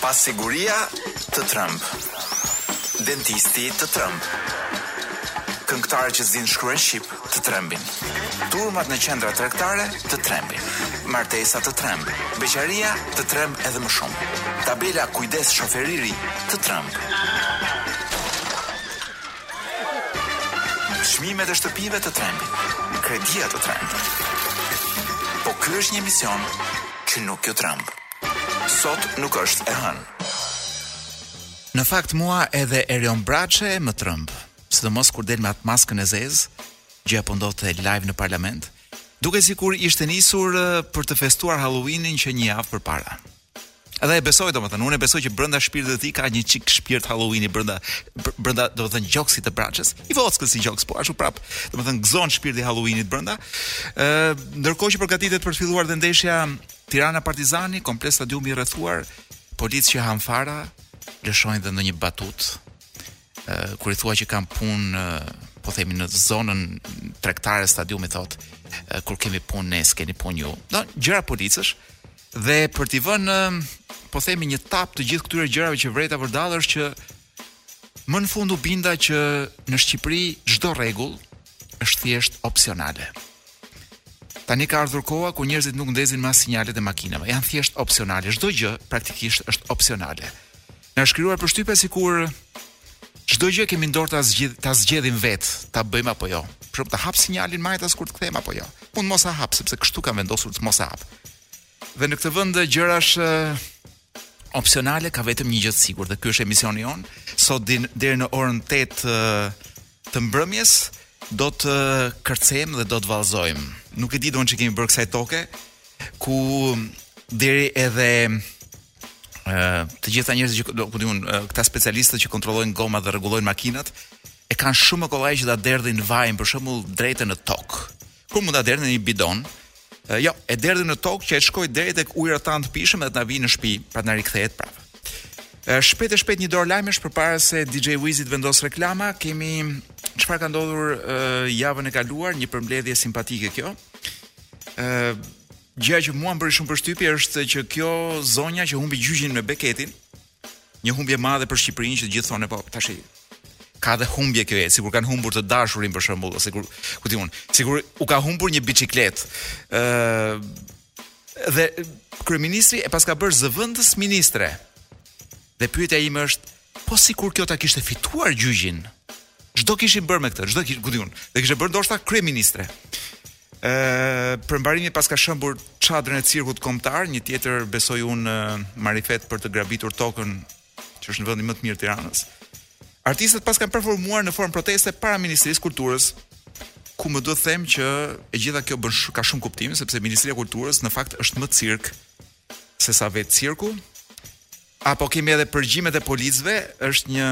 Pasiguria të trëmbë, dentisti të trëmbë, këngëtarët që s'dinë të shkruajnë shqip të trembin, turmat në qendra tregtare të trembin, martesa të trembë, beqaria të tremb edhe më shumë, tabela kujdes shofer i ri të tremb. Çmimet e shtëpive të trembin, kredia të tremb. Po ky është një emision që nuk ju tremb. Sot nuk është e hënë. Në fakt mua edhe Erion Braçe më tremb, sidomos kur del me atë maskën e zezë, gjëja po ndodhte live në parlament, dukej sikur ishte nisur për të festuar Halloweenin që një javë përpara. Edhe e besoj domethënë, unë e besoj që brenda shpirtit të tij ka një çik shpirt Halloweeni brenda brenda domethënë gjoksit të Braçes. I vockël si gjoks, po ashtu prap, domethënë gëzon shpirti i Halloweenit brenda. Ë, ndërkohë që përgatitet për të filluar dhe ndeshja Tirana Partizani, komplet stadiumi i rrethuar, policë që han fara, lëshojnë dhe ndonjë batut. kur i thua që kam punë po themi në zonën tregtare të stadiumit thot kur kemi punë ne s'keni punë ju. Domethënë gjëra policësh dhe për t'i vënë po themi një tap të gjithë këtyre gjërave që vrejta vërdallë është që më në fund u binda që në Shqipëri çdo rregull është thjesht opsionale. Tani ka ardhur koha ku njerëzit nuk ndezin më sinjalet e makinave, janë thjesht opsionale. Çdo gjë praktikisht është opsionale. Na është krijuar përshtypja sikur çdo gjë kemi në dorë ta zgjidh, ta zgjedhim vet, ta bëjmë apo jo. Për shembull, ta hap sinjalin majtas kur të kthejmë apo jo. Mund mos ta hap sepse kështu kam vendosur të mos e hap. Dhe në këtë vend gjërash opsionale ka vetëm një gjë të sigurt dhe ky është emisioni jon. Sot deri në orën 8 të mbrëmjes do të kërcejmë dhe do të vallëzojmë. Nuk e di çfarë i kemi bërë kësaj toke ku deri edhe të gjitha njerëzit që do ku diun këta specialistët që kontrollojnë gomat dhe rregullojnë makinat e kanë shumë kollaj që ta derdhin vajin për shembull drejtë në tok. Kur mund ta derdhin në një bidon? E, jo, e derdhin në tok që të shkojë deri tek ujërat tanë të pishëm dhe të na vijnë në shtëpi, pra të na rikthehet prapë. Shpejt e shpejt një dorë lajmesh përpara se DJ Wizi të vendosë reklama, kemi çfarë ka ndodhur javën e kaluar, një përmbledhje simpatike kjo. Gjëja që mua më bëri shumë përshtypje është që kjo zonja që humbi gjyqin me Beketin, një humbje e madhe për Shqipërinë që të gjithë thonë po tashi ka dhe humbje kjo e sikur kanë humbur të dashurin për shembull ose kur ku diun sikur u ka humbur një biçikletë ë uh, dhe kryeministri e paska bërë zëvendës ministre Dhe pyetja ime është, po sikur kjo ta kishte fituar gjyqin, ç'do kishim bërë me këtë, ç'do kishim, ku di unë, do e kishim bërë ndoshta kryeministre. Ë përmbarimi paska shembur çadrën e cirkut kombëtar, një tjetër besoj unë marifet për të grabitur tokën që është në vendin më të mirë të Tiranës. Artistët paskan performuar në formë proteste para Ministrisë së Kulturës, ku më duhet të them që e gjitha kjo bën sh ka shumë kuptim sepse Ministria e Kulturës në fakt është më cirk se sa vetë cirku. Apo kemi edhe përgjimet e policëve, është një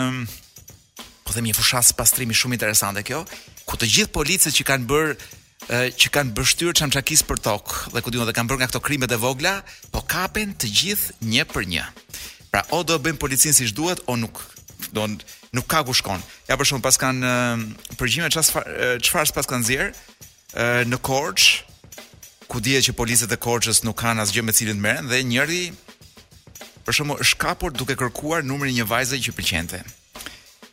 po themi një fushatë pastrimi shumë interesante kjo, ku të gjithë policët që kanë bërë që kanë pështyrë çamçakiz për tokë dhe ku di unë dhe kanë bërë nga këto krimet e vogla, po kapen të gjithë një për një. Pra o do e bëjnë policin siç duhet o nuk do nuk ka ku shkon. Ja për shembull paskan përgjime çfarë çfarë s'paskan nxjerrë, në Korçë, ku dihet që policët e Korçës nuk kanë asgjë me cilën të merren dhe njëri për shembull është kapur duke kërkuar numrin e një vajze që pëlqente.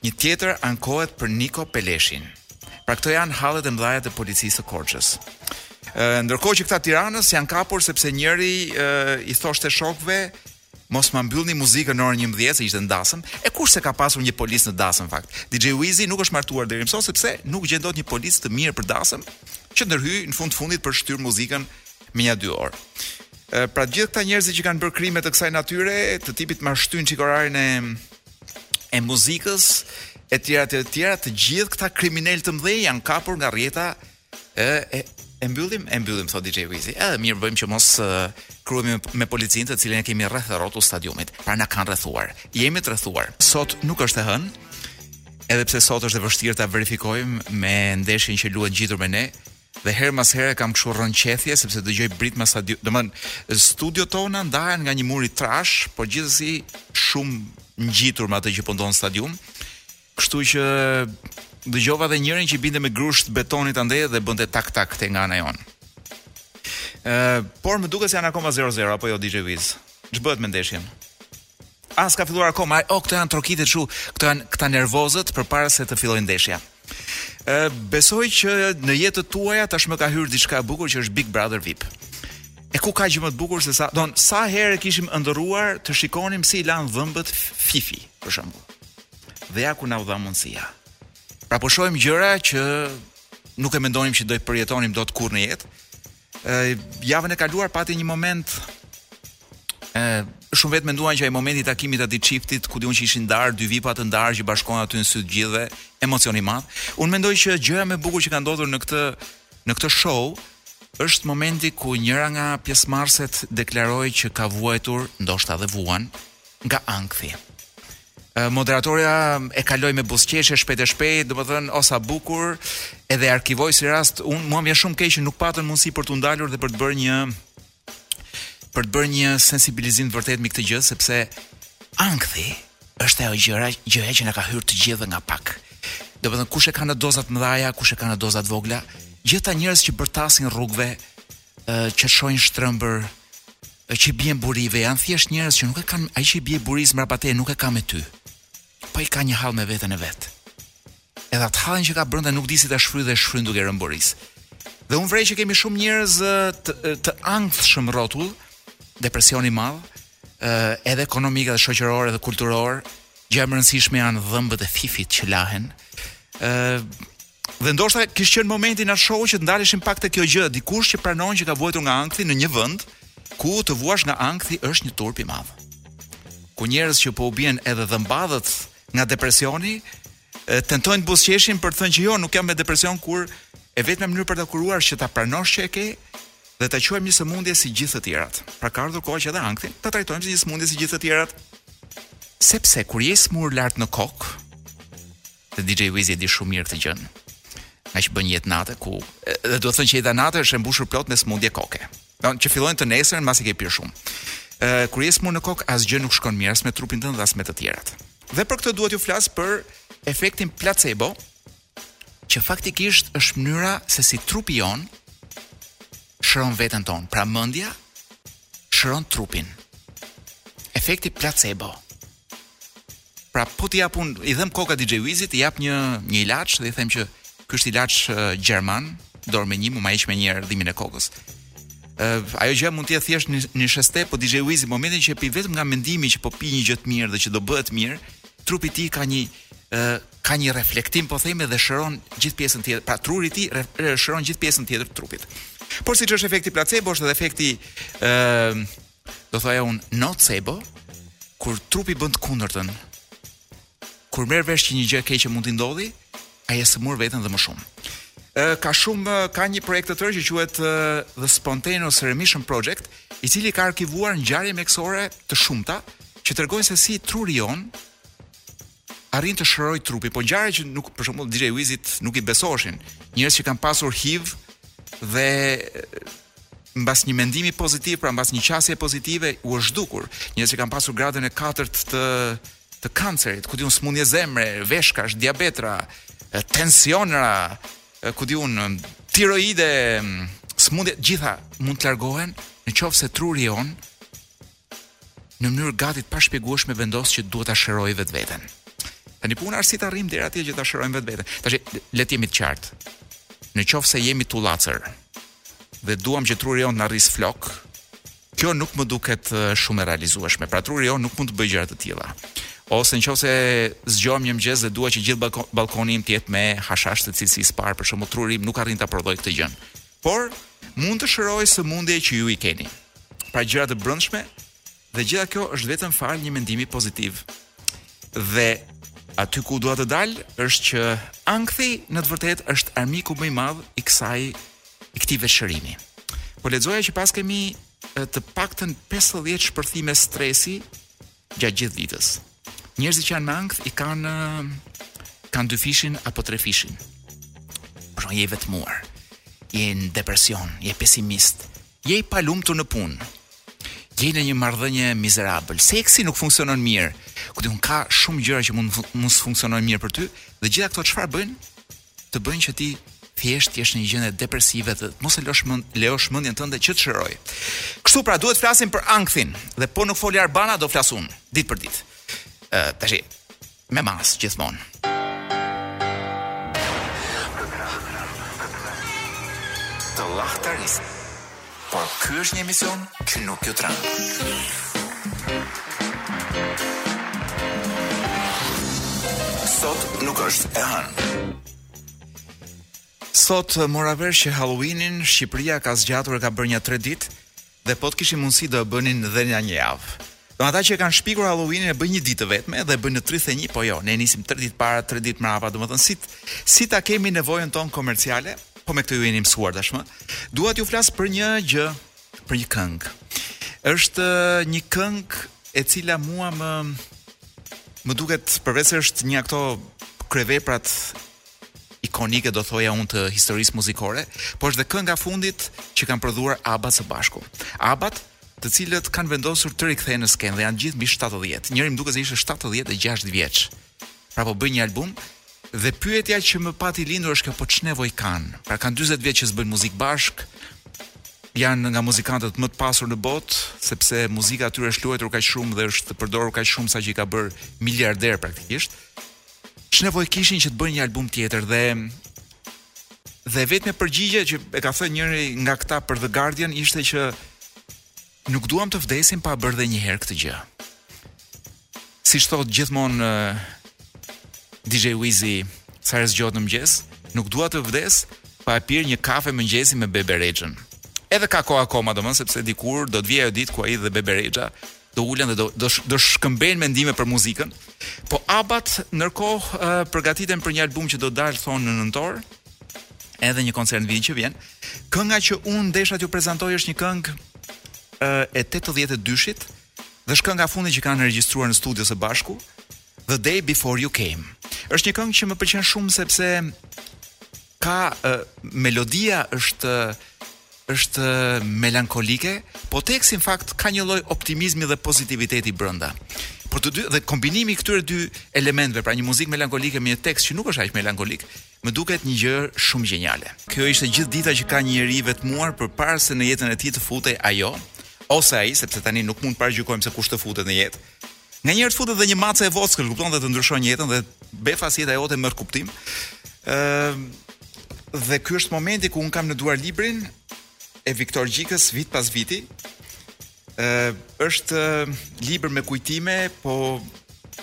Një tjetër ankohet për Niko Peleshin. Pra këto janë hallet e mëdha të policisë së Korçës. Ë ndërkohë që këta të Tiranës janë kapur sepse njëri i thoshte shokëve Mos ma mbyllni muzikën në orën 11 se ishte në dasëm. E kush s'e ka pasur një polic në dasëm fakt. DJ Wizi nuk është martuar deri më sot sepse nuk gjen dot një polic të mirë për dasëm që të ndërhyjë në fund të fundit për të shtyrë muzikën me nja dy orë. Pra të gjithë këta njerëz që kanë bërë krime të kësaj natyre, të tipit ma shtyn çik orarin e e muzikës e tjera të tjera, të gjithë këta kriminelë të mëdhenj janë kapur nga rrjeta E, e, e mbyllim, e mbyllim thotë DJ Wizi. Edhe mirë bëjmë që mos uh, kruhemi me policinë të cilën e kemi rreth rrotull stadiumit. Pra na kanë rrethuar. Jemi të rrethuar. Sot nuk është e hënë. Edhe pse sot është e vështirë ta verifikojmë me ndeshjen që luhet ngjitur me ne, dhe herë mas herë kam kështu rrëqethje sepse dëgjoj britma në stadium. Domethënë studiot tona ndahen nga një mur i trashë, por gjithsesi shumë ngjitur me atë që po ndodh në stadium. Kështu që dëgjova dhe njërin që i binte me grusht betonit andej dhe bënte tak tak te nga ana jonë. Ë, por më duket se janë akoma 0-0 apo jo DJ Wiz. Ç'bëhet me ndeshjen? Ah, s'ka filluar akoma. O, këto janë trokitje kështu, këto janë këta nervozët përpara se të fillojë ndeshja. Ë, besoj që në jetët tuaja tashmë ka hyrë diçka e bukur që është Big Brother VIP. E ku ka gjë më të bukur se sa, domethënë, sa herë kishim ëndërruar të shikonim si i lan dhëmbët Fifi, për shembull. dhe ja ku na u dha mundësia. Pra po shohim gjëra që nuk e mendonim që do të përjetonim dot kurrë në jetë. Ë javën e kaluar pati një moment ë shumë vetë menduan që ai momenti i takimit të atij çiftit ku dy që ishin ndar dy vipa të ndar që bashkohen aty në sy të gjithëve, emocion i madh. Unë mendoj që gjëja më e bukur që ka ndodhur në këtë në këtë show është momenti ku njëra nga pjesëmarrëset deklaroi që ka vuajtur, ndoshta dhe vuan, nga ankthi. Moderatorja e kaloi me buzëqeshje shpejt e shpejt, domethënë o sa bukur, edhe e arkivoi si rast, un mua më vjen shumë keq që nuk patën mundësi për t'u ndalur dhe për të bërë një për të bërë një sensibilizim të vërtetë mbi këtë gjë sepse ankthi është ajo gjëra, gjëja që na ka hyrë të gjithëve nga pak. Domethënë kush e ka në doza të mëdhaja, kush e ka në doza të vogla, gjithë ata njerëz që bërtasin rrugëve, që të shohin shtrembër që i bjen burive janë thjesht njerëz që nuk e kanë ai që i bie burisë mbrapa teje nuk e ka me ty po ai ka një hall me veten e vet edhe atë hallin që ka brenda nuk di si ta shfryjë dhe shfryn duke rënë burisë dhe unë vërej që kemi shumë njerëz të, të ankthshëm rrotull depresion i madh edhe ekonomik edhe shoqëror edhe kulturor gjëja më e rëndësishme janë dhëmbët e Fifit që lahen ë Dhe ndoshta kish qenë momenti në atë show që të ndaleshim pak te kjo gjë, dikush që pranon që ka vuajtur nga ankthi në një vend ku të vuash nga ankthi është një turp i madh. Ku njerëz që po u bien edhe dhëmballët nga depresioni, tentojnë të buzëqeshin për të thënë që jo, nuk jam me depresion kur e vetmja mënyrë për ta kuruar është që ta pranosh që e ke dhe ta quajmë një sëmundje si gjithë të tjerat. Pra ka ardhur koha që edhe ankthin ta trajtojmë si një sëmundje si gjithë të tjerat. Sepse kur je sëmurë lart në kokë, Dhe DJ Wizi e di shumë mirë këtë gjë. Ngaqë bën jetë nate ku dhe duhet thënë që jeta e natës është e mbushur plot me sëmundje koke. Domethënë që fillojnë të nesërmen mbasi ke pirë shumë. Ë kur je sëmurë në kokë asgjë nuk shkon mirë as me trupin tënd dhe as me të tjerët. Dhe për këtë duhet t'ju flas për efektin placebo që faktikisht është mënyra se si trupi jonë shëron veten tonë, pra mendja shëron trupin. Efekti placebo. Pra po t'i jap unë i dhemb koka DJ Wizit, i jap një një ilaç dhe i them që ky është ilaç gjerman, dorë me një, ma heq menjëherë dhimbjen e kokës. Ë uh, ajo gjë mund të jetë thjesht një, një sheste, po DJ Wizi momentin që e pi vetëm nga mendimi që po pi një gjë të mirë dhe që do bëhet mirë, trupi i tij ka një ë uh, ka një reflektim po themi dhe shëron gjithë pjesën tjetër. Pra truri i tij shëron gjithë pjesën tjetër të trupit. Por siç është efekti placebo, është edhe efekti ë uh, Do thoja unë nocebo kur trupi bën të kundërtën. Kur merr vesh që një gjë e keqe mund t'i ndodhë, ai e sëmur veten dhe më shumë. Ë ka shumë ka një projekt të tërë që quhet The Spontaneous Remission Project, i cili ka arkivuar ngjarje mjekësore të shumta që tregojnë se si truri jonë arrin të shërojë trupin, po ngjarje që nuk për shembull DJ Wizit nuk i besoshin. Njerëz që kanë pasur HIV dhe mbas një mendimi pozitiv, pra mbas një qasje pozitive u është zhdukur. Njerëz që kanë pasur gradën e katërt të të kancerit, ku di unë smundje zemre, veshkash, diabetra, tensionra, ku di unë tiroide, smundje të gjitha mund të largohen në qoftë se truri jonë në mënyrë gati të pashpjegueshme vendos që duhet ta shërojë vetveten. Tani puna është si të arrijmë deri atje që ta shërojmë vetveten. Tash le të jemi të qartë. Në qoftë se jemi tullacër dhe duam që truri jonë të na rrisë flokë, kjo nuk më duket shumë e realizueshme. Pra truri jonë nuk mund të bëjë gjëra të tilla. Ose në qoftë se zgjohem një mëngjes dhe dua që gjithë ballkoni im të jetë me hashash të cilësisë së parë, për shembull truri im nuk arrin ta prodhojë këtë gjë. Por mund të shërojë sëmundje që ju i keni. Pra gjëra të brendshme dhe gjitha kjo është vetëm falë një mendimi pozitiv. Dhe aty ku dua të dal është që ankthi në të vërtetë është armiku më i madh i kësaj i këtij vetëshërimi. Po lexoja që paskemi të paktën 50 shpërthime stresi gjatë gjithë ditës. Njerëzit që janë me ankth i kanë kanë dyfishin apo trefishin. Por je i vetmuar. Je në depresion, je pesimist, je i palumtur në punë. Je në një marrëdhënie mizerabël. Seksi nuk funksionon mirë. Ku di unë ka shumë gjëra që mund mos funksionojnë mirë për ty dhe gjitha këto çfarë bëjnë? të bëjnë që ti thjesht jesh në një gjendje depresive dhe mos e lësh mend, lejosh mendjen tënde që të shërojë. Kështu pra duhet të flasim për ankthin dhe po nuk foli Arbana do flas unë ditë për ditë. Ë tash me mas gjithmonë. Të lahtaris. Por ky është një emision që nuk ju tremb. Sot nuk është e hënë. Sot eh, mora vesh që Halloweenin Shqipëria ka zgjatur e ka bërë një 3 ditë dhe po të kishim mundësi do e bënin dhe nja një javë. Domethënë ata që e kanë shpikur Halloweenin e bëjnë një ditë të vetme dhe e bëjnë në tridhjetë e një, po jo, ne nisim tre ditë para, tre ditë mbrapa, domethënë si si ta kemi nevojën tonë komerciale, po me këtë ju jeni mësuar tashmë. Dua t'ju flas për një gjë, për një këngë. Është një këngë e cila mua më më duket përveç se është nga ato kryeveprat ikonike do thoja unë të historisë muzikore, por është dhe kënga e fundit që kanë prodhuar ABBA së bashku. ABBA të cilët kanë vendosur të rikthehen në skenë dhe janë të gjithë mbi 70. Njëri më duket se ishte 76 vjeç. Pra po bëjnë një album dhe pyetja që më pati lindur është kjo po ç'nevojë kanë? Pra kanë 40 vjet që s'bëjnë muzikë bashkë. Janë nga muzikantët më të pasur në botë, sepse muzika e tyre është luajtur kaq shumë dhe është përdorur kaq shumë sa që i ka bërë miliarder praktikisht. Ç'nevojë kishin që të bëjnë një album tjetër dhe Dhe e vetmja përgjigje që e ka thënë njëri nga këta për The Guardian ishte që nuk duam të vdesim pa bërë dhe një herë këtë gjë. Siç thotë gjithmonë uh, DJ Wizi sa herë zgjohet në mëngjes, nuk dua të vdes pa e pirë një kafe mëngjesi me Bebe Rexhën. Edhe ka kohë akoma domethënë sepse dikur do të vijë ajo ditë ku ai dhe Bebe Rexha do ulen dhe do do, sh, do shkëmbejnë mendime për muzikën. Po Abat ndërkohë uh, përgatiten për një album që do dalë thonë në nëntor, edhe një koncert në vitin që vjen. Kënga që unë desha t'ju prezantoj është një këngë uh, e 82-shit dhe është kënga e fundit që kanë regjistruar në studio së bashku. The Day Before You Came. Është një këngë që më pëlqen shumë sepse ka uh, melodia është është melankolike, po teksti në fakt ka një lloj optimizmi dhe pozitiviteti brenda. Por të dy dhe kombinimi i këtyre dy elementëve, pra një muzikë melankolike me një tekst që nuk është aq melankolik, më duket një gjë shumë gjeniale. Kjo ishte gjithë dita që ka një njeri i vetmuar përpara se në jetën e tij të futej ajo ose ai, sepse tani nuk mund të paragjykojmë se kush të futet në jetë, Nganjëherë të futet dhe një mace e vockël, kupton dhe të ndryshon jetën dhe befas jeta jote merr kuptim. Ë uh, dhe ky është momenti ku unë kam në duar librin e Viktor Gjikës vit pas viti. Ë uh, është uh, libër me kujtime, po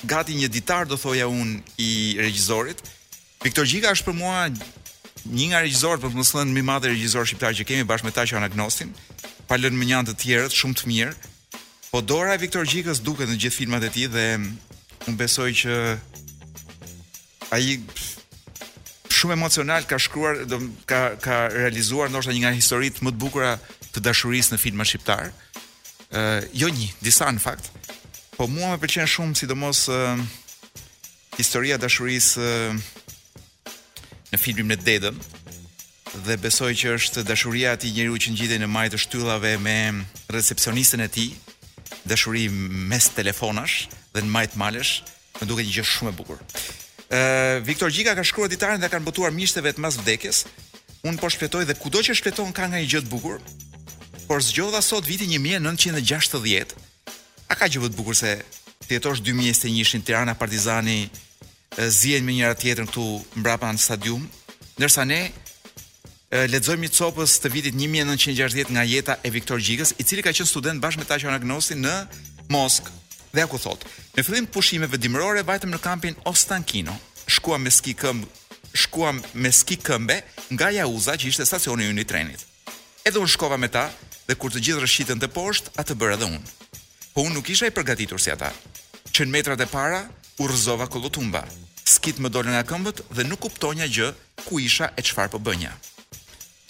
gati një ditar do thoja unë i regjizorit. Viktor Gjika është për mua një nga regjizorët, për të mos thënë më i madhi regjizor shqiptar që kemi bashkë me Taqo Anagnostin, pa lënë mënjanë të tjerët shumë të mirë. Po dora e Viktor Gjikës duket në gjithë filmat e tij dhe unë besoj që ai shumë emocional ka shkruar, do ka ka realizuar ndoshta një nga historitë më të bukura të dashurisë në filmat shqiptarë. Ë uh, jo një, disa në fakt. Po mua më pëlqen shumë sidomos uh, Historia e dashurisë në filmin me Dedën dhe besoj që është dashuria e atij njeriut që ngjitej në majë të shtyllave me recepcionisten e tij, dashuri mes telefonash dhe në majë të malesh, më duket një gjë shumë e bukur. Ë Viktor Gjika ka shkruar ditarin dhe kanë botuar miqtë e vet mas vdekjes. Unë po shfletoj dhe kudo që shfleton ka nga një gjë të bukur. Por zgjodha sot vitin 1960 A ka gjë më të bukur se të jetosh 2021-shin Tirana Partizani zihen me njëra tjetrën këtu mbrapa në stadium, ndërsa ne lexojmë një copës të vitit 1960 nga jeta e Viktor Gjikës, i cili ka qenë student bashkë me Taqo Anagnostin në Moskë. Dhe aku thotë, në fillim të pushimeve dimërore vajtëm në kampin Ostankino, shkuam me ski këmbë, shkuam me ski këmbe nga Jauza që ishte stacioni i fundit i trenit. Edhe unë shkova me ta dhe kur të gjithë rrëshqitën tatëposhtë, atë bëra edhe unë. Po unë nuk isha i përgatitur si ata. Që në metrat e para u rrëzova kollotumba, skitë më dolën nga këmbët dhe nuk kuptonja gjë ku isha e çfarë po bënja.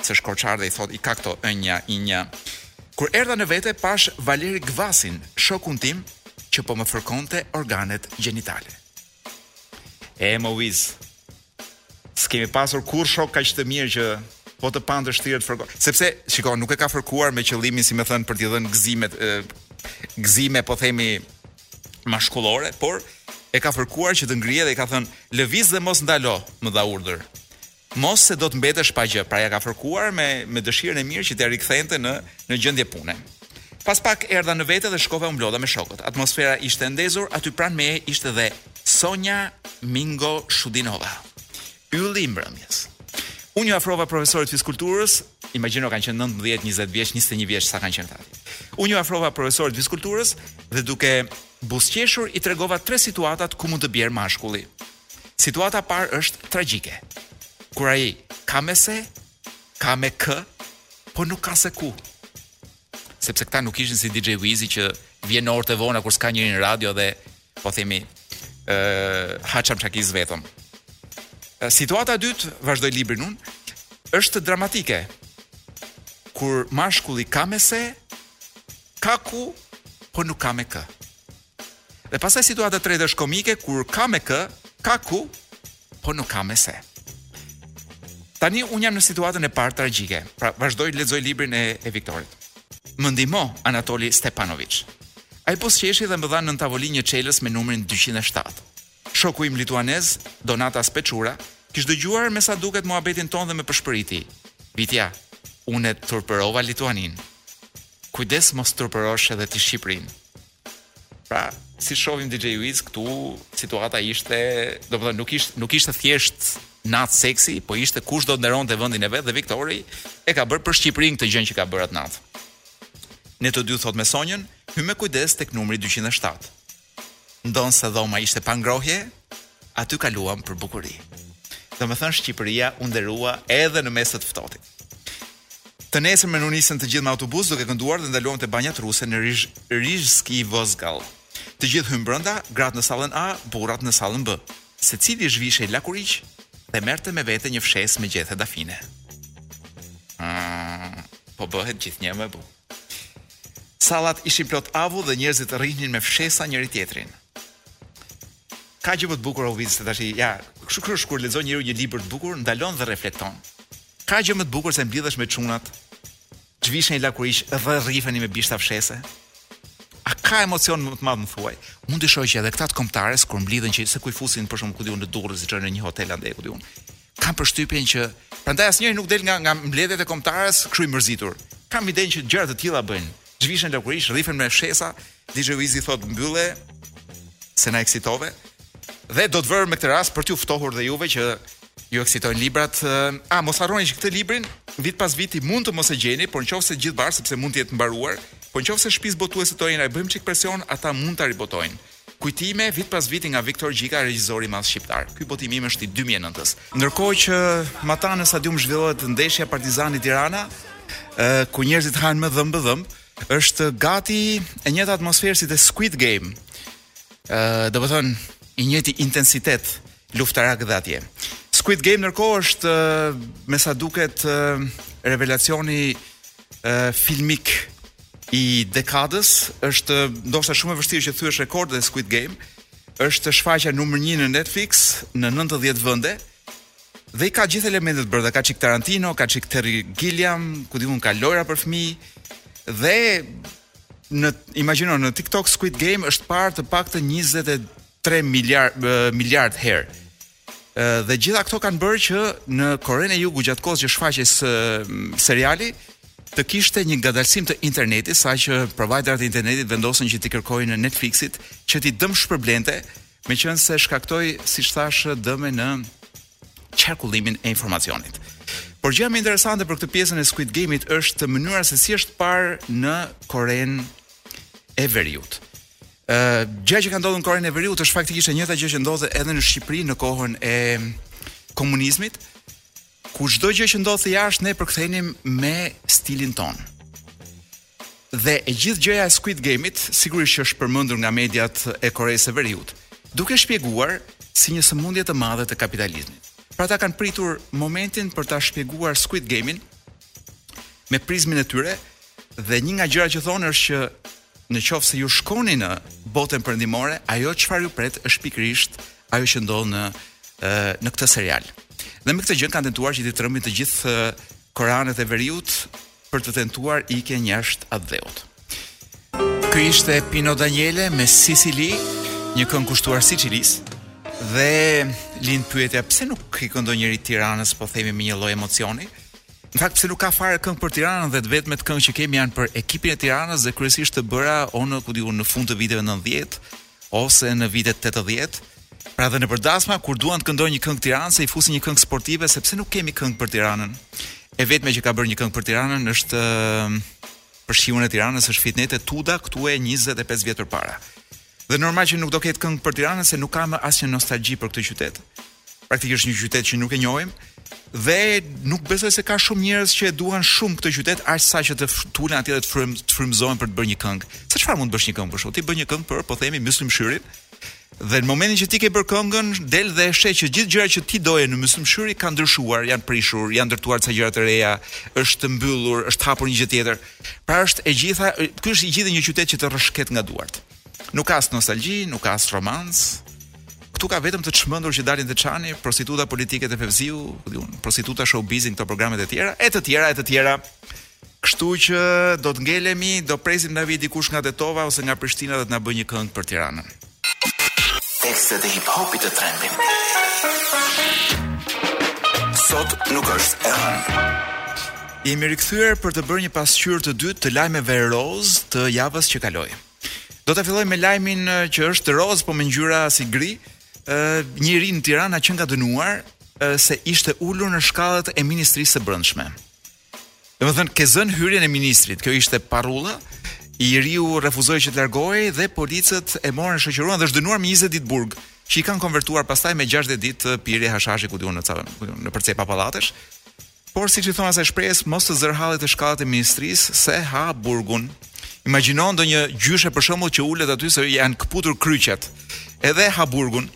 Se ësht korçar dhe i thotë i ka këto ënja, inja. Kur erdha në vete pashë Valeri Gvasin, shokun tim, që po më fërkonte organet gjenitale. E mo Wiz, S'kemi pasur kurrë shok kaq të mirë që po të pa në vështirë të fërkon. Sepse, shiko, nuk e ka fërkuar me qëllimin, si me thënë, për t'i dhënë gëzimet, gëzime, po themi, mashkullore, por e ka fërkuar që ta ngrijë dhe i ka thënë, lëviz dhe mos ndalo, më dha urdhër. Mos se do të mbetesh pa gjë, pra ia ka fërkuar me me dëshirën e mirë që t'ia rikthente në në gjendje pune. Pas pak erdha në vete dhe shkova e u mblodha me shokët. Atmosfera ishte e ndezur, aty pranë meje ishte dhe Sonja Mingo Shudinova, ylli i mbrëmjes. Unë iu afrova profesorit fizkulturës, imagjino kanë qenë 19, 20 vjeç, 21 vjeç sa kanë qenë këta. Unë iu afrova profesorit fizkulturës dhe duke buzëqeshur i tregova tre situatat ku mund të bjerë mashkulli. Situata e parë është tragjike. Kur ai ka me se, Ka me kë, po nuk ka se ku. Sepse këta nuk ishin si DJ Wizi që vjen në orët e vona kur s'ka njeri në radio dhe po themi ë uh, haçam çakis vetëm. Situata e dytë, vazhdoj librin unë, është dramatike. Kur mashkulli ka me se, ka ku, po nuk ka me kë. Dhe pastaj situata e tretë është komike kur ka me kë, ka ku, po nuk ka me se. Tani unë jam në situatën e parë tragjike. Pra vazhdoj lexoj librin e e Viktorit. Më ndihmo Anatoli Stepanoviç. Ai buzëqeshi dhe më dha nën tavolinë një çelës me numrin 207. Shoku im lituanez, Donatas Peçura, kish dëgjuar me sa duket muhabetin tonë dhe më pëshpëriti. Vitja, unë e turpërova Lituaninë. Kujdes mos turpërosh edhe ti Shqipërinë. Pra, siç shohim DJ Wiz këtu, situata ishte, domethënë nuk ishte, nuk ishte thjesht natë seksi, po ishte kush do të nderonte vendin e vet dhe Viktori e ka bërë për Shqipërinë këtë gjënë që ka bërë atë natë. Ne të dy thotë me Sonjën, hymë me kujdes tek numri 207. Ndonëse dhoma ishte pa ngrohje, aty kaluam për bukuri. Domethënë Shqipëria u nderua edhe në mes të ftohtit. Të nesërmen u nisëm të gjithë me autobus duke kënduar dhe ndaluam te banjat ruse në Rizh Rizhski Vokzal. Të gjithë hymë brenda, gratë në sallën A, burrat në sallën B. Secili zhvishej lakuriq dhe merrte me vete një fshesë me gjethe dafine. Mm, po bëhet gjithnjë më e bukur. Sallat ishin plot avull dhe njerëzit rrihnin me fshesa njëri tjetrin. Ka gjë më të bukur Ovid se tash ja, kështu kështu kur lexon njeriu një libër të bukur, ndalon dhe reflekton. Ka gjë më të bukur se mblidhesh me çunat, zhvisheni lakuriq dhe rrifeni me bishta fshese. A ka emocion më të madh më thuaj? Unë dyshoj që edhe këta të kombëtares kur mblidhen që se ku i fusin për shkak ku di unë në Durrës i çojnë në një hotel andej ku di unë. Kam përshtypjen që prandaj asnjëri nuk del nga nga mbledhjet e kombëtares kështu i mërzitur. Kam idenë që gjëra të tilla bëjnë. Zhvishen lakuriq, rrifen me fshesa, DJ Wizi thotë mbylle se na eksitove. Dhe do ta vërë me këtë rast për t'ju ftuar dhe juve që ju eksitojnë librat. A mos harroni që këtë librin vit pas viti mund të mos e gjeni, por nëse gjithë bar sepse mund të jetë mbaruar, por nëse shtëpisë botuese Toena i bëjmë çik presion, ata mund ta ribotojnë. Kujtime vit pas viti nga Viktor Gjika, regjisor i madh shqiptar. Ky botim im është i dy mijë e nëntës. Ndërkohë që matanë në stadium zhvillohet ndeshja Partizani Tirana, ku njerëzit hahen dhëmb më dhëmb, është gati e njëjta atmosferë si te Squid Game. Ë, domethënë i njëjti intensitet luftarak dhe atje. Squid Game ndërkohë është me sa duket revelacioni filmik i dekadës, është ndoshta shumë e vështirë që t'i thyesh rekordet e Squid Game. Është shfaqja numër 1 në Netflix në 90 vende dhe i ka gjithë elementet brenda, ka çik Tarantino, ka çik Terry Gilliam, ku di unë ka lojra për fëmijë dhe në imagjino në TikTok Squid Game është parë të paktën 20 3 miliard miliard herë. Ë dhe gjitha këto kanë bërë që në Korenë e Jugut gjatë kohës që shfaqej seriali të kishte një ngadalësim të internetit, saqë providerat e internetit vendosën që t'i kërkojnë Netflixit që t'i dëmshpërblente, meqenëse shkaktoi, siç thashë, dëme në qarkullimin e informacionit. Por gjëja më interesante për këtë pjesën e Squid Game-it është mënyra se si është parë në Korenë e Veriut. gjëja që ka ndodhur në Korenë e Veriut është faktikisht e njëjta gjë që ndodhte edhe në Shqipëri në kohën e komunizmit, ku çdo gjë që ndodhte jashtë ne e përkthenim me stilin tonë. Dhe e gjithë gjëja e Squid Game-it sigurisht që është përmendur nga mediat e Koresë së Veriut, duke e shpjeguar si një sëmundje të madhe të kapitalizmit. Pra ata kanë pritur momentin për ta shpjeguar Squid Game-in me prizmin e tyre dhe një nga gjërat që thonë është që Në qoftë se ju shkoni në botën perëndimore, ajo çfarë ju pret është pikërisht ajo që ndodh në në këtë serial. Dhe me këtë gjë kanë tentuar që të trëmbin të gjithë koreanët e veriut për të tentuar ikjen jashtë atdheut. Ky ishte Pino Daniele me Sicily, një këngë kushtuar Sicilisë. Dhe lind pyetja pse nuk i këndon njëri Tiranës, po themi me një lloj emocioni. Në fakt pse nuk ka fare këngë për Tiranën dhe të vetmet këngë që kemi janë për ekipin e Tiranës dhe kryesisht të bëra on ku di unë në fund të viteve 90 ose në vitet 80. Pra dhe nëpër dasma kur duan të këndojnë një këngë Tiranës i fusin një këngë sportive sepse nuk kemi këngë për Tiranën. E vetme që ka bërë një këngë për Tiranën është për shiun e Tiranës është Fitnete Tuda këtu e 25 vjet përpara. Dhe normal që nuk do ketë këngë për Tiranën se nuk ka më asnjë nostalgji për këtë qytet. Praktikisht një qytet që nuk e njohim dhe nuk besoj se ka shumë njerëz që e duan shumë këtë qytet aq sa që të ulen atje dhe të frym të frymëzohen për të bërë një këngë. Se çfarë mund të bësh një këngë për shkak ti bën një këngë për po themi Myslim Shyrin. Dhe në momentin që ti ke bërë këngën, del dhe e sheh që gjithë gjërat që ti doje në Myslim Shyri kanë ndryshuar, janë prishur, janë ndërtuar ca gjëra të reja, është mbyllur, është hapur një gjë tjetër. Pra është e gjitha, ky është i gjithë një qytet që të rrëshket nga duart. Nuk ka as nostalgji, nuk ka as romancë. Këtu ka vetëm të çmendur që dalin te Çani, prostituta politike te Fevziu, di unë, prostituta showbizi në këto programet e tjera, e të tjera, e të tjera. Kështu që do të ngelemi, do presim na vijë dikush nga Tetova ose nga Prishtina dhe të na bëjë një këngë për Tiranën. Tekstet e hip hopit të trendit Sot nuk është e hënë. Jemi rikthyer për të bërë një pasqyrë të dytë të lajmeve roz të javës që kaloi. Do ta fillojmë me lajmin që është roz po me ngjyra si gri. Ë një i ri në Tiranë na qenka dënuar se ishte ulur në shkallët e Ministrisë së Brendshme. Domethënë ke zënë hyrjen e ministrit. Kjo ishte parulla. I riu refuzoi që të largohej dhe policët e morën e shoqëruan dhe është dënuar me 20 ditë burg, që i kanë konvertuar pastaj me 60 ditë pirje hashashi ku di unë në ca nëpër cepa pallatesh. Por siç i thonë asaj shprehjes, mos të zërë halli te shkallat e ministrisë se ha burgun. Imagjino ndonjë gjyshe për shembull që ulet aty se i janë këputur kryqet. Edhe ha burgun.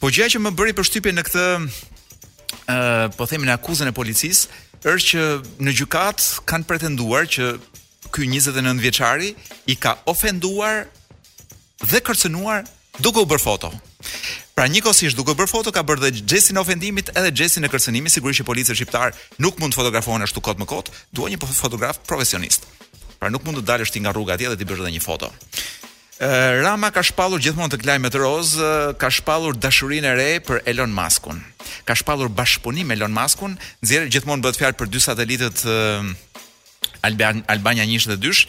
Po gjëja që më bëri përshtypje në këtë ë po themi në akuzën e policisë është që në gjykatë kanë pretenduar që ky 29 vjeçari i ka ofenduar dhe kërcënuar duke u bërë foto. Pra njëkohësisht duke bërë foto ka bërë dhe xhestin e ofendimit edhe xhestin e kërcënimit, sigurisht që policët shqiptarë nuk mund të fotografohen ashtu kot më kot, duan një fotograf profesionist. Pra nuk mund të dalësh ti nga rruga atje dhe t'i bësh edhe një foto. Rama ka shpallur gjithmonë te lajmet rozë, ka shpallur dashurinë e re për Elon Muskun. Ka shpallur bashkëpunim me Elon Muskun, nxjerr gjithmonë bëhet fjalë për dy satelitët Alban Albania 1 dhe 2,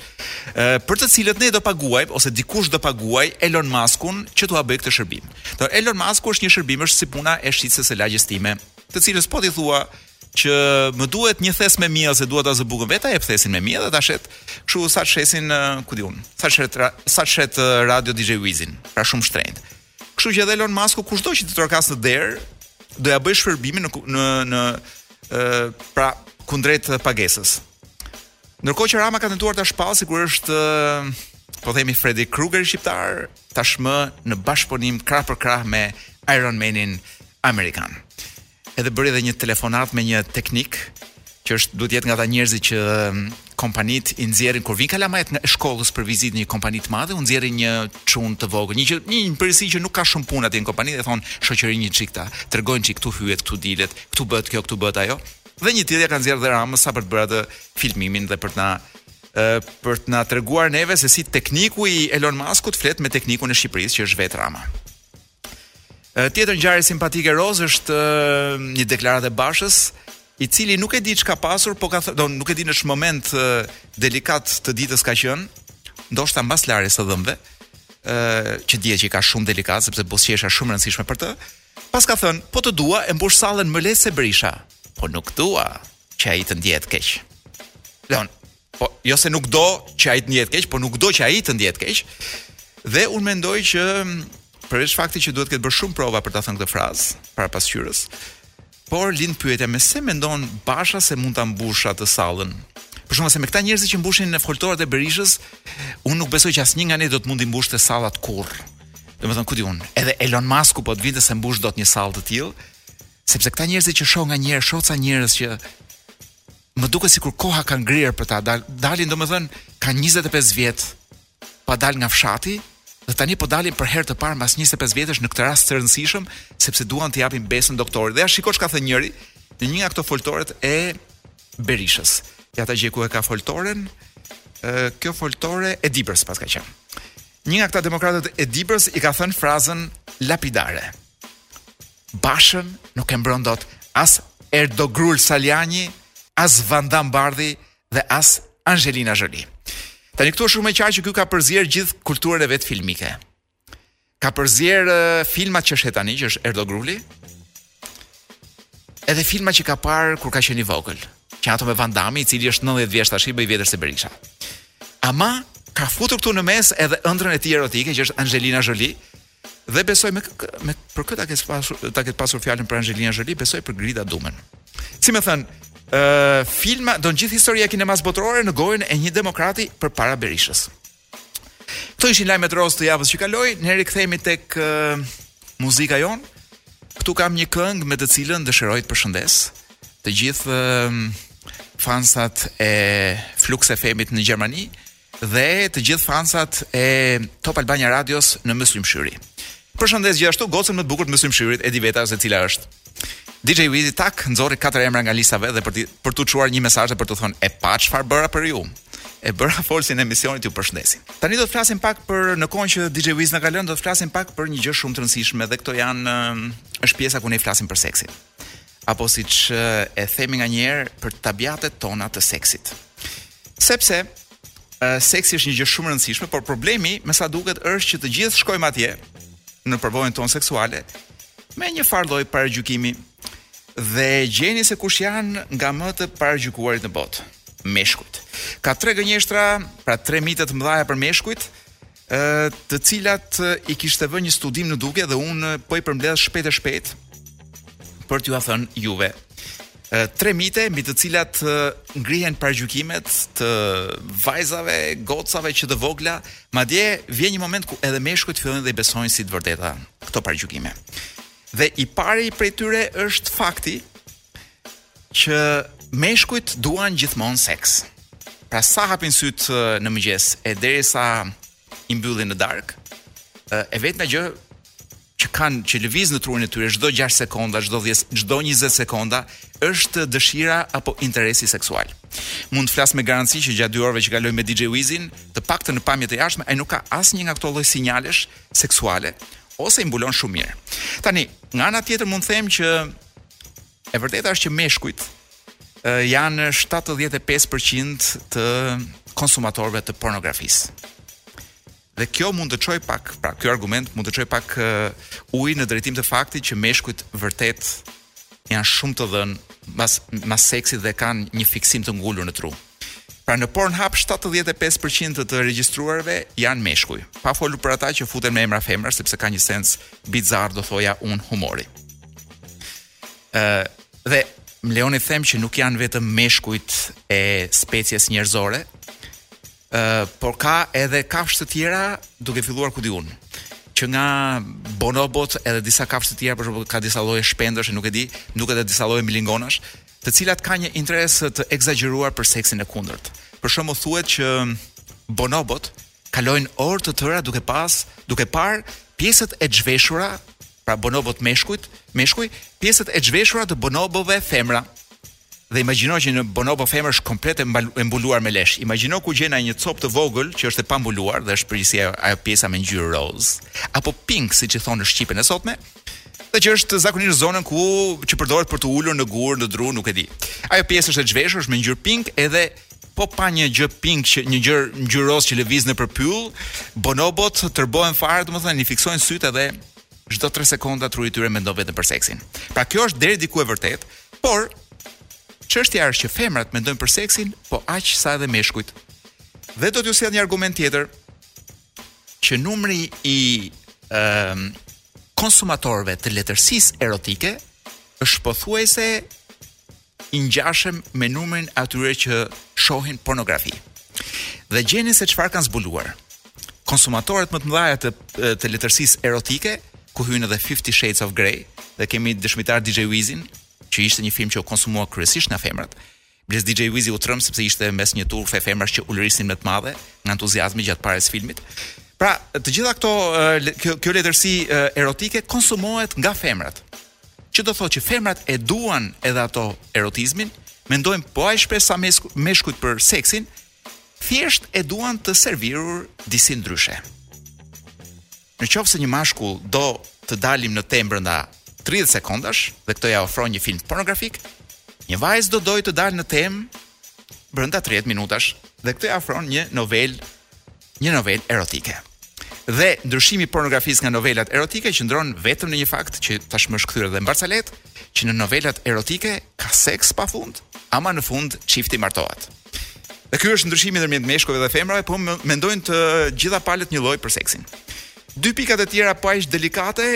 për të cilët ne do paguajmë ose dikush do paguaj Elon Muskun që t'ua bëj këtë shërbim. Do Elon Musku është një shërbim është si puna e shitëses së lagjes time, të cilës po t'i thua që më duhet një thes me miell se dua ta zë bukën vetë, ta jep thesin me miell dhe ta shet. Kështu sa shesin, ku di un. Sa shet sa shet radio DJ Wizin. Pra shumë shtrenjt. Kështu që edhe Elon Musk kushdo që të trokas në derë, do ja bëj shërbimin në në në ë pra kundrejt pagesës. Ndërkohë që Rama ka tentuar ta shpall sikur është po themi Freddy Krueger shqiptar tashmë në bashkëpunim krah për krah me Iron Manin amerikan. edhe bëri edhe një telefonat me një teknik që është duhet të jetë nga ata njerëzit që mm, kompanit i nxjerrin kur vijnë kalamajt e shkollës për vizitë në një kompani të madhe, u nxjerrin një çun të vogël, një që një prej tyre që nuk ka shumë punë atje në kompani dhe i thonë shoqëroji një çik këta, tregoju një çik këtu hyhet, këtu dilet, këtu bëhet kjo, këtu bëhet ajo. Dhe një të tillë i kanë nxjerrë dhe Ramës sa për të bërë atë filmimin dhe për të na për të na treguar neve se si tekniku i Elon Muskut flet me teknikun e Shqipërisë që është vetë Rama. Tjetër ngjarje simpatike rozë është një deklaratë e Bashës, i cili nuk e di ç'ka pasur, po ka thënë, do nuk e di në ç'moment delikat të ditës ka qenë, ndoshta mbas larjes së dhëmbëve, ë që dihet që i ka shumë delikat sepse buzëqeshja është shumë e rëndësishme për të. Pas ka thënë, po të dua e mbush sallën më lehtë se Berisha, po nuk dua që ai të ndjehet keq. Leon, Po, jo se nuk do që ai të ndihet keq, po nuk do që ai të ndihet keq. Dhe unë mendoj që përveç faktit që duhet të ketë bërë shumë prova për ta thënë këtë frazë para pasqyrës, por lind pyetja me se mendon Basha se mund ta mbush atë sallën. Për shkak se me këta njerëz që mbushin foltoret e Berishës, unë nuk besoj që asnjë nga ne do të mund t'i mbushte sallat kurr. Domethënë ku di un, edhe Elon Musk po të vinte s'e mbush dot një sallë të tillë, sepse këta njerëz që shoh nganjëherë, shoh ca njerëz që Më duket sikur koha ka ngrirë për ta. Dalin domethën kanë 25 vjet pa dalë nga fshati dhe tani po dalin për herë të parë mbas 25 vjetësh në këtë rast të rëndësishëm sepse duan t'i japin besën doktorit. Dhe ja shikoj ç'ka thënë njeri në një nga këto foltoret e Berishës. Ja ta gjej ku e ka foltoren. Ë kjo foltore e Dibrës paska qenë. Një nga këta demokratët e Dibrës i ka thënë frazën lapidare. Bashën nuk e mbron dot as Erdogrul Salianji, as Vandam Bardhi dhe as Angelina Jolie. Tani këtu është shumë e qartë që ky ka përzier gjithë kulturën e vet filmike. Ka përzier filmat që sheh tani, që është Erdogruli. Edhe filmat që ka parë kur ka qenë i vogël, që ato me Vandami, i cili është 90 vjeç tash, më i vjetër se Berisha. Ama ka futur këtu në mes edhe ëndrrën e tij erotike që është Angelina Jolie, Dhe besoj me, me për këtë ta ketë pasur ta ketë pasur fjalën për Angelina Jolie, besoj për Grida Dumen. Si me thënë, ë uh, filma, domethënë gjithë historia e kinemasë botërore në gojën e një demokrati përpara Berishës. Këto ishin lajmet roz të javës që kaloi, ne rikthehemi tek uh, muzika jonë. Këtu kam një këngë me të cilën dëshiroj të përshëndes të gjithë uh, fansat e Flux FM-it në Gjermani, dhe të gjithë fansat e Top Albania Radios në Myslym Shyri. Përshëndes gjithashtu gocën më të bukur të Myslym Shyrit, Edi Veta, se cila është, DJ Wizi tak nxorri katër emra nga lista e vet dhe për, për t'u çuar një mesazh për t'u thënë e pa çfarë bëra për ju. E bëra folësin e emisionit ju përshëndesin. Tani do të flasim pak për në kohën që DJ Wiz na ka lënë, do të flasim pak për një gjë shumë të rëndësishme dhe këto janë është pjesa ku ne flasim për seksin. apo siç e themi nganjëherë për tabiatet tona të seksit. Sepse seksi është një gjë shumë e rëndësishme, por problemi me sa duket është që të gjithë shkojmë atje në përvojën tonë seksuale me një farë lloj paragjykimi dhe gjeni se kush janë nga më të paragjykuarit në botë, meshkujt. Ka tre gënjeshtra, pra tre mite të mëdha për meshkujt, të cilat i kishte vënë një studim në dukje dhe unë po i përmbledh shpejt e shpejt për t'jua thënë juve. Tre mite mbi të cilat ngrihen paragjykimet të vajzave, gocave që të vogla, madje vjen një moment ku edhe meshkujt fillojnë dhe i besojnë si të vërteta këto paragjykime. Dhe i pari prej tyre është fakti që meshkujt duan gjithmonë seks. Pra sa hapin sytë në mëngjes e derisa i mbyllin në darkë, e vetmja gjë që kanë që lëviz në trurin e tyre çdo 6 sekonda, çdo 10, çdo 20 sekonda është dëshira apo interesi seksual. Mund të flas me garanci që gjatë 2 orëve që kaloj me DJ Wizin, të paktën në pamje të jashtme ai nuk ka asnjë nga këto lloj sinjalesh seksuale ose i mbulon shumë mirë. Tani, nga ana tjetër mund të them që E vërteta është që meshkujt janë 75% të konsumatorëve të pornografisë. Dhe kjo mund të çojë pak, pra ky argument mund të çojë pak uh, ujë në drejtim të faktit që meshkujt vërtet janë shumë të dhënë mas mas seksit dhe kanë një fiksim të ngulur në tru. Pra në Pornhub 75% të të regjistruarve janë meshkuj. Pa folur për ata që futen me emra femra sepse ka një sens bizarr do thoja un humori. Ë dhe më lejoni të them që nuk janë vetëm meshkujt e species njerëzore, ë por ka edhe kafshë të tjera duke filluar ku di un që nga bonobot edhe disa kafshë të tjera për shembull ka disa lloje shpendësh e nuk e di, nuk edhe disa lloje milingonash, të cilat kanë një interes të ekzagjeruar për seksin e kundërt. Për shembull thuhet që bonobot kalojnë orë të tëra duke pas, duke parë pjesët e zhveshura, pra bonobot meshkujt, meshkuj, pjesët e zhveshura të bonobove femra. Dhe imagjino që një bonobo femër është komplet e, mbal, e mbuluar me lesh. Imagjino ku gjen ai një copë të vogël që është e pambuluar dhe është përgjithësi ajo pjesa me ngjyrë rozë apo pink siç i thonë në shqipen e sotme, dhe që është zakonisht zonën ku që përdoret për t'u ulur në gur, në dru, nuk e di. Ajo pjesë është e zhveshur, është me ngjyrë pink, edhe po pa një gjë pink që një gjë ngjyrë rozë që lëviz nëpër pyll, bonobot tërbohen fare, domethënë i fiksojnë sytë edhe çdo 3 sekonda truri i tyre mendon vetëm për seksin. Pra kjo është deri diku e vërtetë, por çështja është që femrat mendojnë për seksin, po aq sa edhe meshkujt. Dhe do t'ju sjell një argument tjetër. që numri i ë ehm, konsumatorëve të letërsisë erotike është pothuajse i ngjashëm me numrin e atyre që shohin pornografi. Dhe gjeni se çfarë kanë zbuluar. Konsumatorët më të mëdhenj të të letërsisë erotike, ku hyn edhe 50 Shades of Grey, dhe kemi dëshmitar DJ Wizin, që ishte një film që u konsumua kryesisht nga femrat. Biles DJ Wizi u tremb sepse ishte mes një tufe femrash që ulërisnin me të madhe nga entuziazmi gjatë parjes së filmit. Pra, të gjitha këto kjo, kjo letërsi erotike konsumohet nga femrat. Që do thotë që femrat e duan edhe ato erotizmin, mendojnë po aq shpesh sa meshkujt për seksin, thjesht e duan të servirur disi ndryshe. Në qoftë se një mashkull do të dali në temë brenda tridhjetë sekondash dhe këtë ja ofron një film pornografik, një vajzë do dojë të dalë në temë brenda tridhjetë minutash dhe këtë ja ofron një novelë, një novelë erotike. Dhe ndryshimi i pornografisë nga novelat erotike qëndron vetëm në një fakt që tashmë është kthyer edhe në barcaletë, që në novelat erotike ka seks pafund, ama në fund çifti martohet. Dhe ky është ndryshimi ndërmjet meshkujve dhe femrave, po mendojnë të gjitha palët njëlloj për seksin. Dy pikat e tjera po aq delikate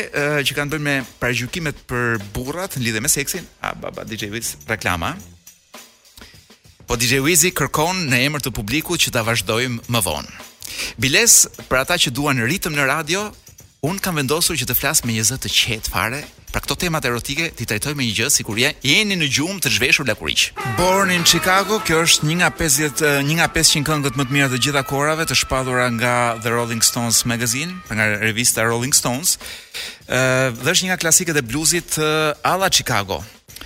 që kanë bëjnë me paragjykimet për burrat lidhje me seksin, a baba DJ Wiz reklama. Po DJ Wizi kërkon në emër të publikut që ta vazhdojmë më vonë. Biles për ata që duan ritëm në radio, Unë kam vendosur që të flas me një zë të qetë fare, pra këto temat erotike t'i trajtoj me një gjë sikur je, jeni në gjumë të zhveshur lakuriq. Born in Chicago, kjo është një nga 50, eh, një nga 500 këngët më të mira të të gjitha kohërave të shpallura nga The Rolling Stones Magazine, pra nga revista Rolling Stones. Ë eh, dhe është një nga klasikët e bluzit eh, alla Chicago.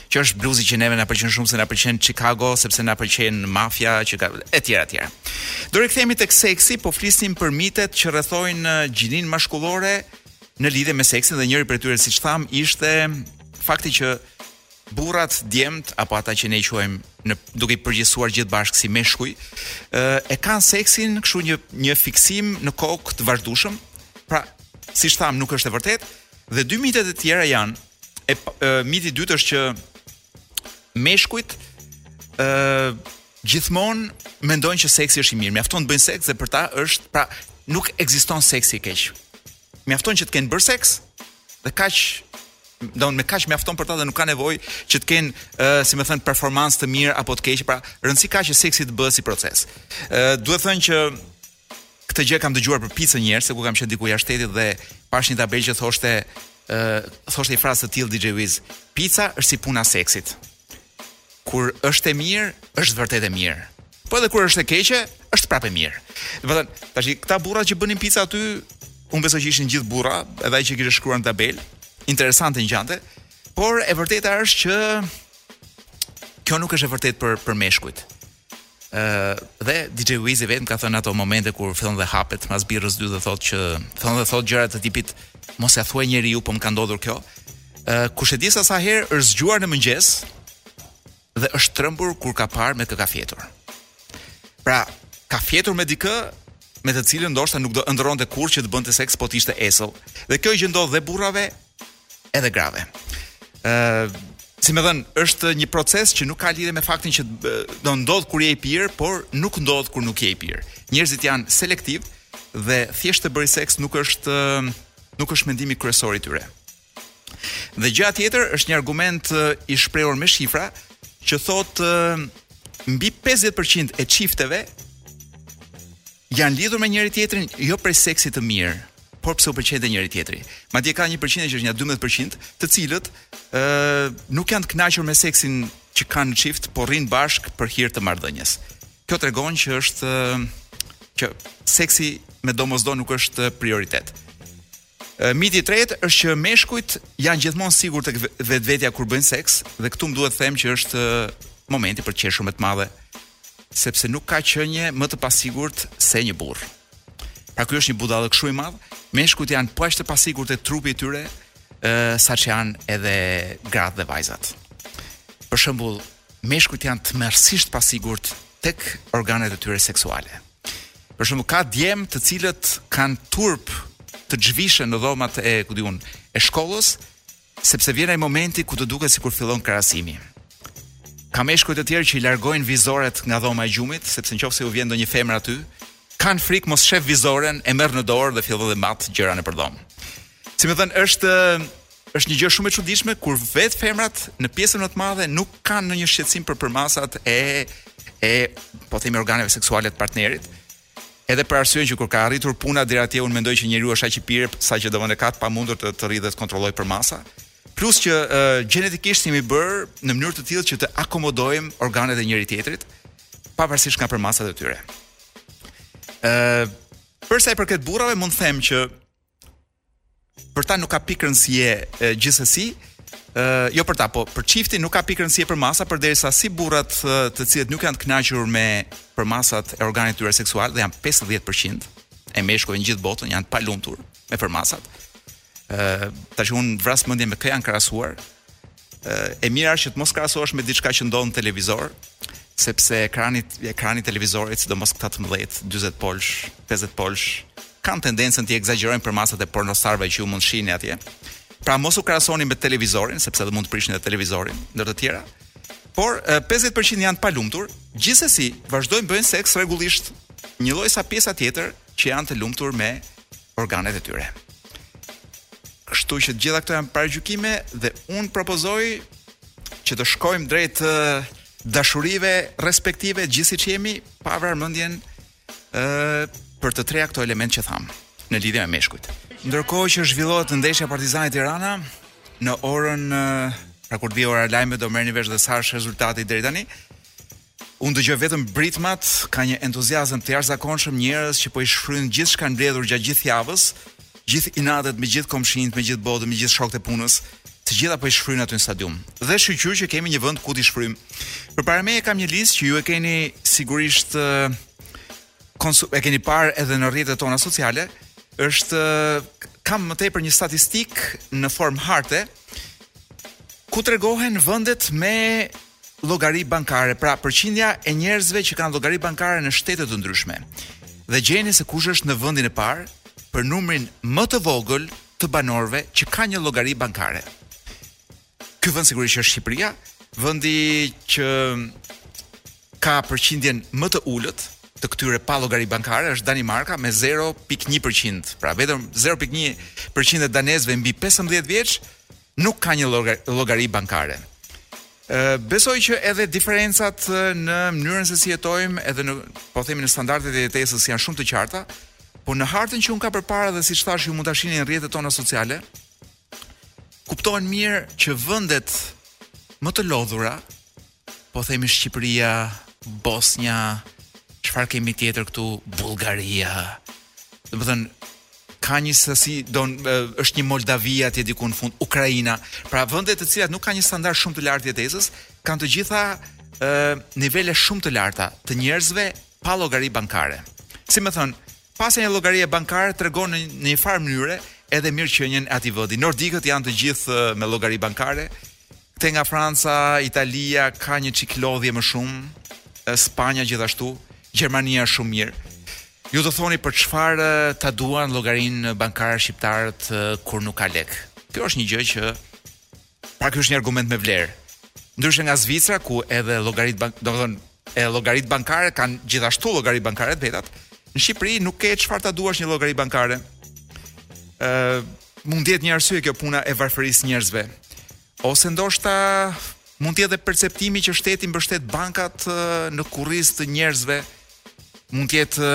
Që është bluzi që neve na pëlqen shumë se na pëlqen Chicago, sepse na pëlqen mafia që ka etj etj. Do rikthehemi tek seksi, po flisnim për mitet që rrethojnë uh, gjininë mashkullore në lidhje me seksin dhe njëri prej tyre siç thamë ishte fakti që burrat, djemt apo ata që ne i quajmë në duke i përgjithësuar gjithë bashkë si meshkuj, ë e kanë seksin kështu një një fiksim në kokë të vazhdueshëm. Pra, siç thamë, nuk është e vërtetë dhe dy mitet e tjera janë e, e miti i dytë është që meshkujt ë gjithmonë mendojnë që seksi është i mirë. Mjafton të bëjnë seks dhe për ta është, pra, nuk ekziston seksi i keq. Mjafton që të kenë bërë seks dhe kaq do me kaq mjafton për ta dhe nuk ka nevojë që të kenë, uh, si me thënë, performancë të mirë apo të keq, pra rëndësi ka që seksi të bëhet si proces. Ë uh, duhet thënë që Këtë gjë e kam dëgjuar për picën një herë, se ku kam qenë diku jashtë shtetit dhe pashë një tabelë që thoshte thoshte një frazë të tillë DJ Wiz, pica është si puna e seksit. Kur është e mirë, është vërtet e mirë. Po edhe kur është e keqe, është prapë e mirë. Domethënë, tash këta burra që bënin pica aty, unë besoj që ishin gjithë burra, edhe ai që kishte shkruar në tabelë, interesante ngjante, por e vërteta është që kjo nuk është e vërtetë për për meshkujt. Ë dhe DJ Wizi vetë më ka thënë ato momente kur fillon dhe hapet mas birrës së dytë dhe thotë që thon dhe thotë gjëra të tipit mos ia thuaj njeriu po më ka ndodhur kjo. Ë kush e di sa sa herë është zgjuar në mëngjes dhe është trembur kur ka parë me kë ka fjetur. Pra, ka fjetur me dikë me të cilën ndoshta nuk do ëndërronte kurrë që të bënte seks po të ishte esëll. Dhe kjo gjë ndodh dhe burrave edhe grave. Ë uh, Si me thënë, është një proces që nuk ka lidhje me faktin që ndodh kur je i pirë, por nuk ndodh kur nuk je i pirë. Njerëzit janë selektivë dhe thjesht të bërit seks nuk është nuk është mendimi kryesor i tyre. Dhe gjëja tjetër është një argument i shprehur me shifra që thotë mbi 50% e çifteve Janë lidhur me njëri-tjetrin jo prej seksit të mirë, por pse u pëlqente njëri-tjetri. Madje ka një përqindje që është nja 12% të cilët ë nuk janë të kënaqur me seksin që kanë në çift, por rrinë bashkë për hir të marrëdhënies. Kjo tregon që është që seksi me domosdo nuk është prioritet. Miti i tretë është që meshkujt janë gjithmonë sigurt tek vetvetja kur bëjnë seks dhe këtu më duhet të them që është momenti për të qeshur me të madhe sepse nuk ka qenie më të pasigurt se një burrë. Pra ky është një budallëk shumë i madh, meshkujt janë po aq të pasigurt te trupi i tyre, ë sa që janë edhe gratë dhe vajzat. Për shembull, meshkujt janë tmerrësisht pasigurt tek organet e tyre seksuale. Për shembull, ka djem të cilët kanë turp të zhvishen në dhomat e, ku diun, e shkollës, sepse vjen ai momenti ku të duket sikur fillon krahasimi. Ka meshkuj të tjerë që i largojnë vizoret nga dhoma e gjumit, sepse në qoftë se u vjen ndonjë femër aty, kanë frikë mos shef vizoren, e merr në dorë dhe fillon dhe mat gjëra nëpër dhomë. Si me thënë, është është një gjë shumë e çuditshme kur vetë femrat në pjesën më të madhe nuk kanë ndonjë shqetësim për përmasat e e po themi organeve seksuale të partnerit. Edhe për arsyen që kur ka arritur puna deri atje unë mendoj që njeriu është aq i pirë sa që domon e ka të pamundur të të rrijë dhe të kontrollojë përmasa. Plus që uh, gjenetikisht jemi bërë në mënyrë të tillë që të akomodojmë organet e njëri tjetrit pavarësisht nga përmasat e tyre. Ë uh, përsa i përket burrave mund të them që për ta nuk ka pikë rëndësie gjithsesi, ë uh, jo për ta, po për çiftin nuk ka pikë rëndësie përmasa, përderisa si burrat të cilët nuk janë të kënaqur me përmasat e organit tyre seksual dhe janë 50% e meshkujve në gjithë botën janë të palumtur me përmasat. ë uh, ta s'e vras mendjen me kë janë krahasuar. E mira është që të mos krahasohesh me diçka që ndodh në televizor, sepse ekrani ekrani i televizorit, sidomos këta të mëdhenjtë, 40 polsh, 50 polsh, kanë tendencën të ekzagjerojnë përmasat e pornostarëve që ju mund të shihni atje. Pra mos u krahasoni me televizorin, sepse do mund të prishni edhe televizorin, ndër të tjera. Por 50% janë të palumtur, gjithsesi vazhdojnë bëjnë seks rregullisht, njëlloj sa pjesa tjetër që janë të lumtur me organet e tyre. Kështu që të gjitha këto janë paragjykime dhe un propozoj që të shkojmë drejt dashurive respektive gjithsi siç jemi pa vrarë mendjen ë për të treja këto element që thamë në lidhje me meshkujt. Ndërkohë që zhvillohet ndeshja Partizani Tirana në orën pra kur vi ora e lajmeve do merrni vesh dhe sa është rezultati deri tani. Unë dëgjoj vetëm britmat, ka një entuziazëm të jashtëzakonshëm, njerëz që po i shfryjnë gjithçka mbledhur gjatë gjithë javës, gjithë inatet me gjithë komshinjtë, me gjithë botën, me gjithë shokët e punës, të gjitha po i shfryjnë aty në stadium. Dhe shyqyr që kemi një vend ku t'i shfryjmë. Përpara meje kam një listë që ju e keni sigurisht konsum, e keni parë edhe në rrjetet tona sociale, është kam më tepër një statistik në formë harte ku tregohen vendet me llogari bankare, pra përqindja e njerëzve që kanë llogari bankare në shtete të ndryshme. Dhe gjeni se kush është në vendin e parë për numrin më të vogël të banorëve që kanë një llogari bankare. Ky vend sigurisht është Shqipëria, vendi që ka përqindjen më të ulët të këtyre pa llogari bankare është Danimarka me 0.1%. Pra vetëm 0.1% e danezëve mbi 15 vjeç nuk ka një llogari bankare. Ë besoj që edhe diferencat në mënyrën se si jetojmë, edhe në po themi në standardet e jetesës janë shumë të qarta, por në hartën që un kam përpara dhe siç thashë ju mund ta shihni në rrjetet tona sociale, kuptohen mirë që vendet më të lodhura po themi Shqipëria, Bosnja, çfarë kemi tjetër këtu, Bullgaria. Domethënë ka një sasi don është një Moldavia atje diku në fund, Ukraina. Pra vende të cilat nuk kanë një standard shumë të lartë jetesës, kanë të gjitha ë nivele shumë të larta të njerëzve pa llogari bankare. Domethënë, pasja e një llogarie bankare tregon në një farë mënyre edhe mirëqenien e atij vendi. Nordikët janë të gjithë me llogari bankare, Këtej nga Franca, Italia ka një çik lodhje më shumë, Spanja gjithashtu, Gjermania është shumë mirë. Ju do thoni për çfarë ta duan llogarinë bankare shqiptarët kur nuk ka lek. Kjo është një gjë që pra ky është një argument me vlerë. Ndryshe nga Zvicra ku edhe llogaritë bank, domethënë edhe llogaritë bankare kanë gjithashtu llogari bankare të vetat. Në Shqipëri nuk ke çfarë ta duash një llogari bankare. Ë, Mund të jetë një arsye kjo puna e varfërisë njerëzve. Ose ndoshta mund të jetë edhe perceptimi që shteti mbështet bankat në kurriz të njerëzve. Mund të jetë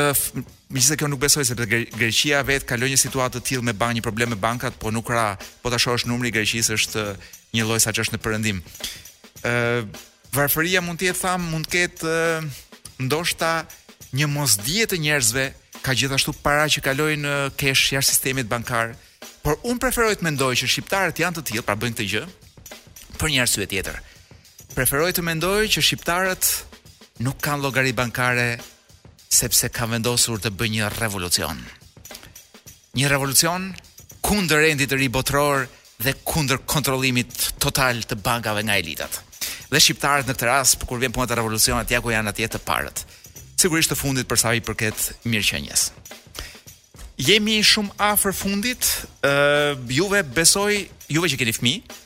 Megjithëse kjo nuk besoj sepse Greqia vetë kaloi një situatë të tillë me banjë një problem me bankat, po nuk ra, po ta shohësh numri i Greqisë është njëlloj saç është në perëndim. Ëh, Varfëria mund të jetë tham, mund të ketë ndoshta një mosdije të njerëzve ka gjithashtu para që kalojnë në cash jashtë sistemit bankar, por un preferoj të mendoj që shqiptarët janë të tillë, pra bëjnë këtë gjë për një arsye tjetër. Preferoj të mendoj që shqiptarët nuk kanë llogari bankare sepse kanë vendosur të bëjnë një revolucion. Një revolucion kundër rendit të ri botëror dhe kundër kontrollimit total të bankave nga elitat. Dhe shqiptarët në këtë rast, pra kur vjen puna te revolucionet, ja ku janë atje të parët. Sigurisht të fundit për sa i përket mirëqenies. Jemi shumë afër fundit, ë uh, juve besoj, juve që keni fëmijë,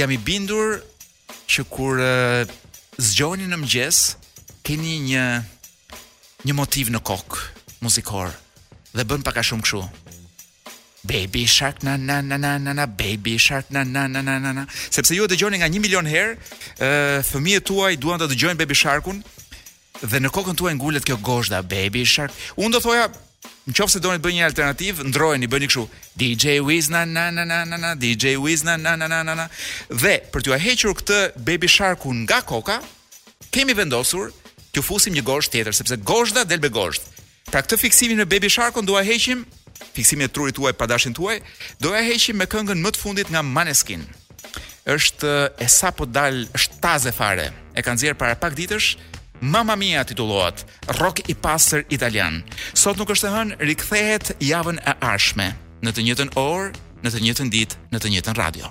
jam i bindur që kur zgjoheni në mëngjes keni një një motiv në kokë muzikor dhe bën pak a shumë kështu. Baby Shark na na na na na na Baby Shark na na na na na na sepse ju e dëgjoni nga 1 milion herë, ë fëmijët tuaj duan ta dëgjojnë Baby Sharkun Dhe në kokën tuaj ngulet kjo gozhda Baby Shark. Unë do thoja, në qoftë se doni të bëni një alternativë, ndërrojeni, bëjeni kështu. DJ Wiz na na na na na na DJ Wiz na na na na na na. Dhe për t'jua hequr këtë Baby Sharkun nga koka, kemi vendosur t'ju fusim një gozhdë tjetër, sepse gozhda del me gozhdë. Pra këtë fiksimin me Baby Sharkun do ta heqim, fiksimin e trurit tuaj pa dashjen tuaj, do ia heqim me këngën më të fundit nga Maneskin. Është e sapodalë, është taze fare. E kanë nxjerr para pak ditësh, Mamma Mia titullohet, rock i pastër italian. Sot nuk është e hënë, rikthehet javën e ardhshme në të njëjtën orë, në të njëjtën ditë, në të njëjtën radio.